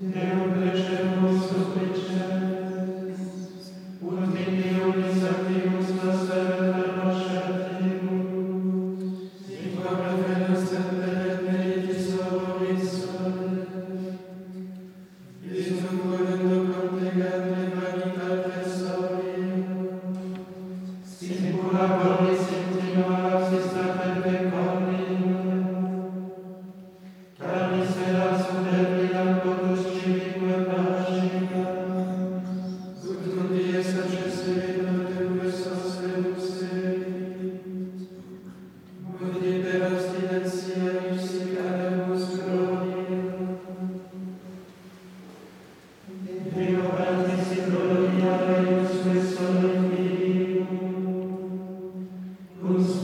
Deo plece nostru plece, nos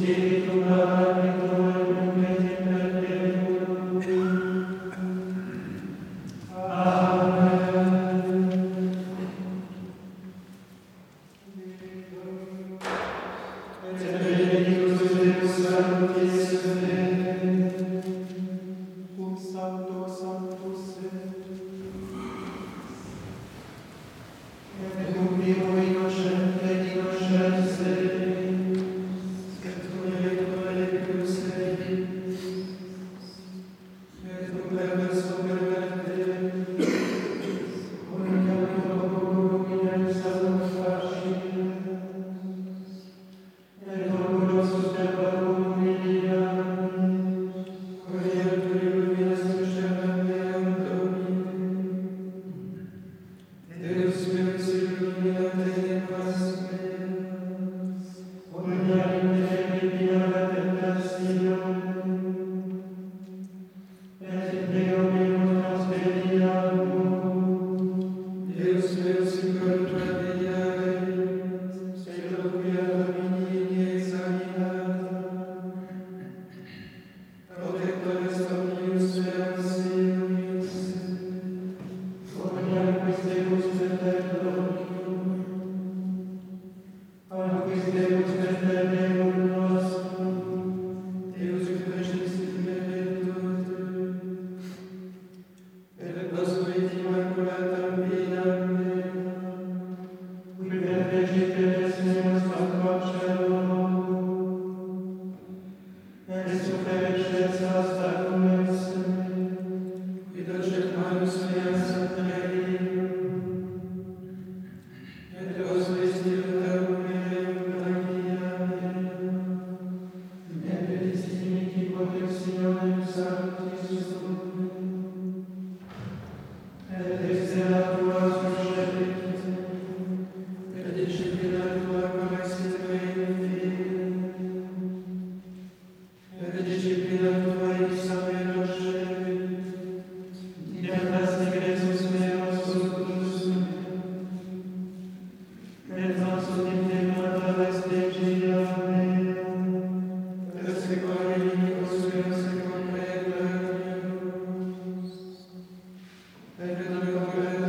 et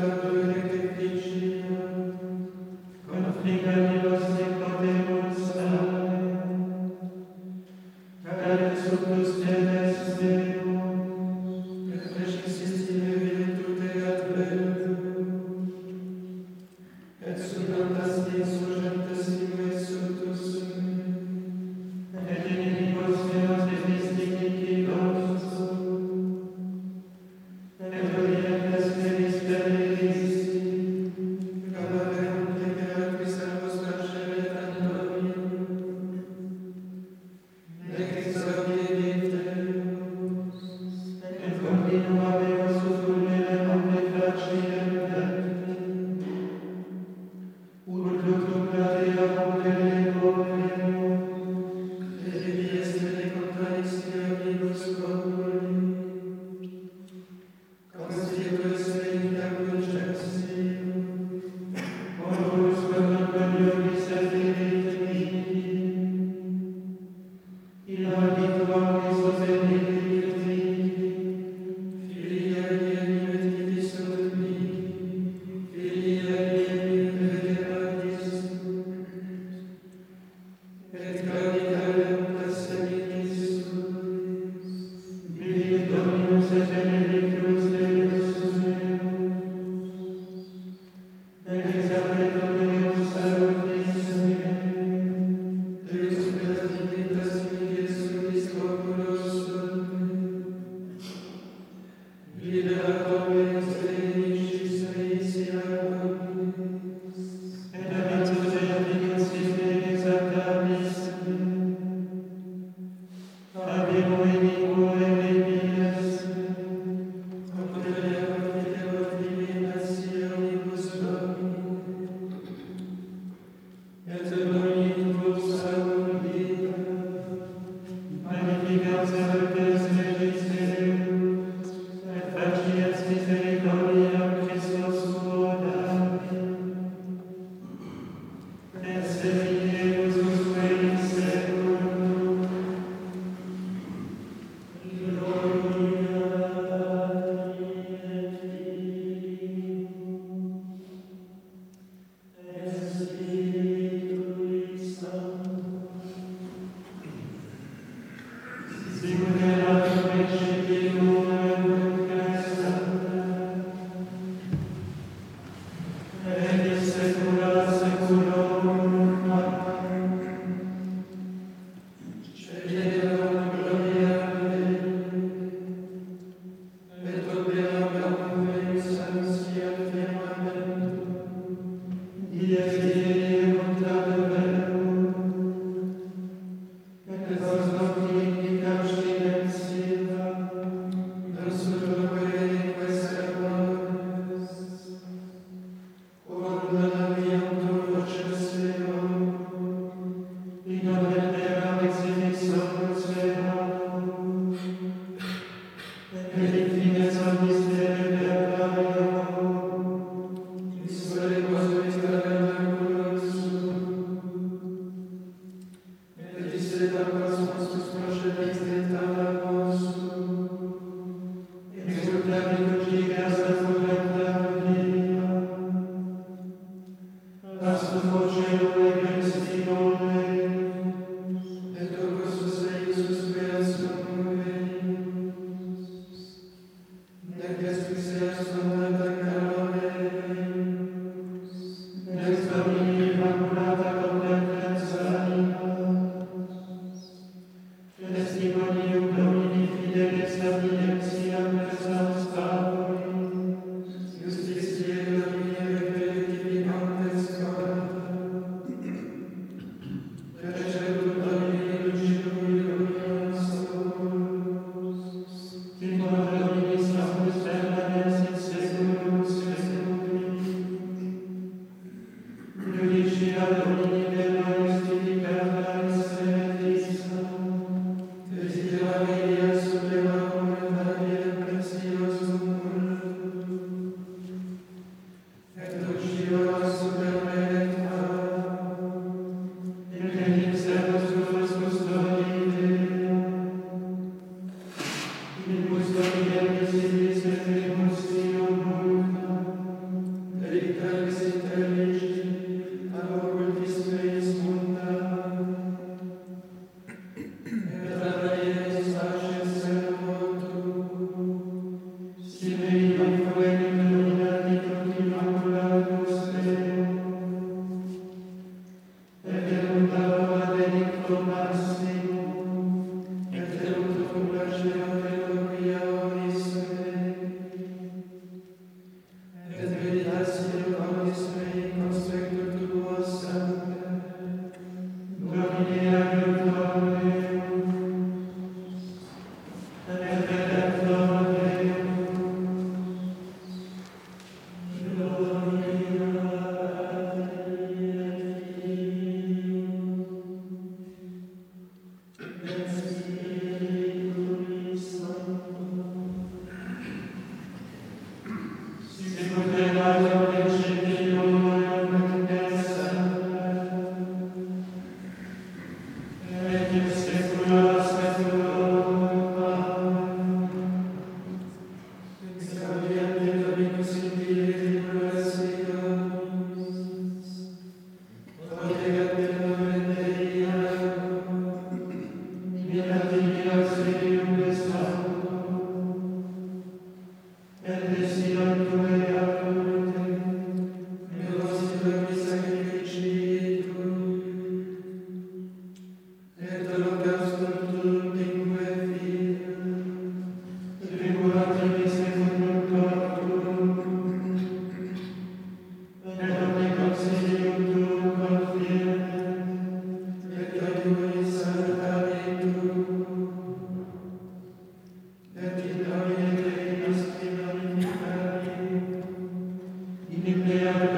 in the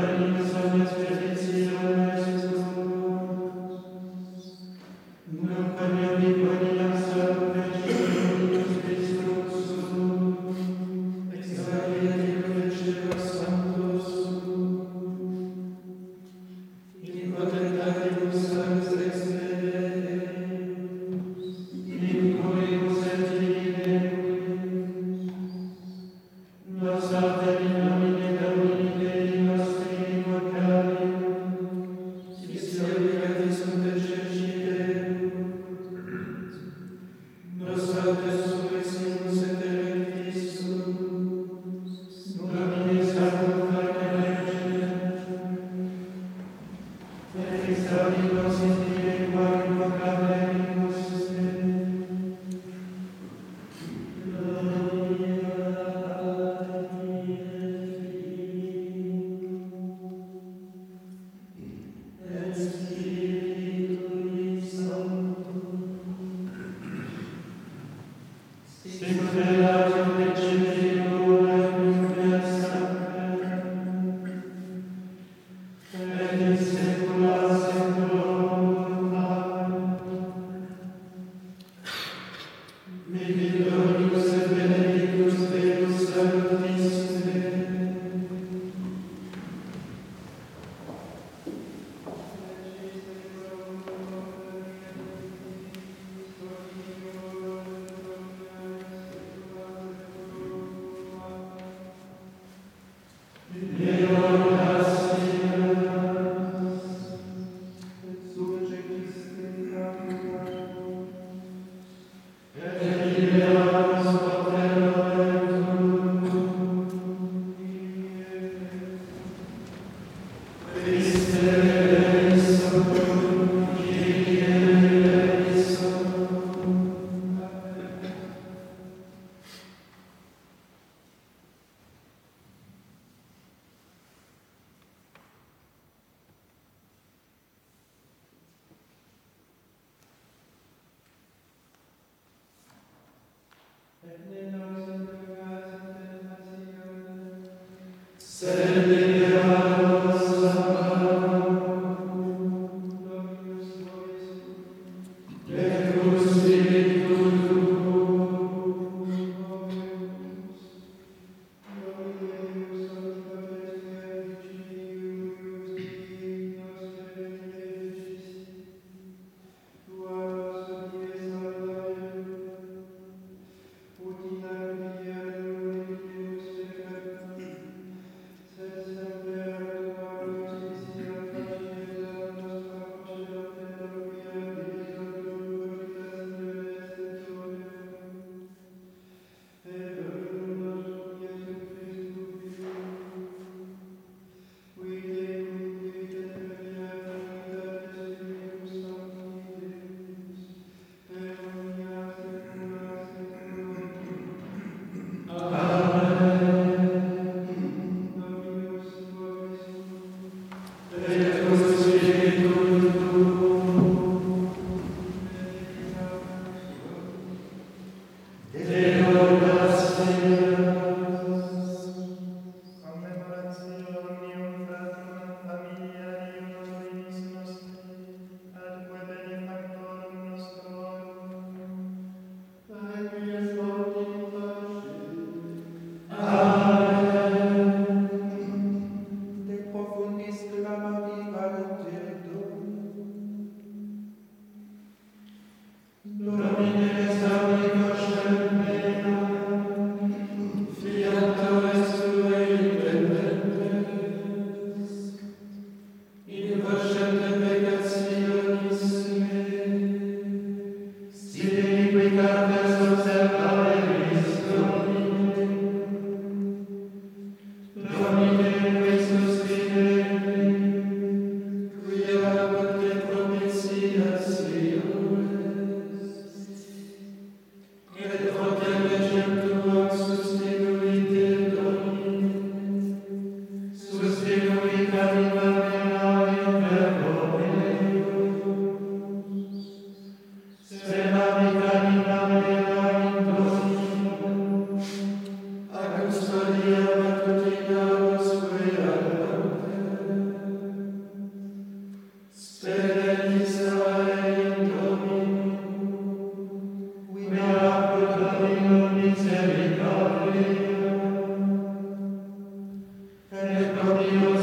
Yeah. Santo Deus.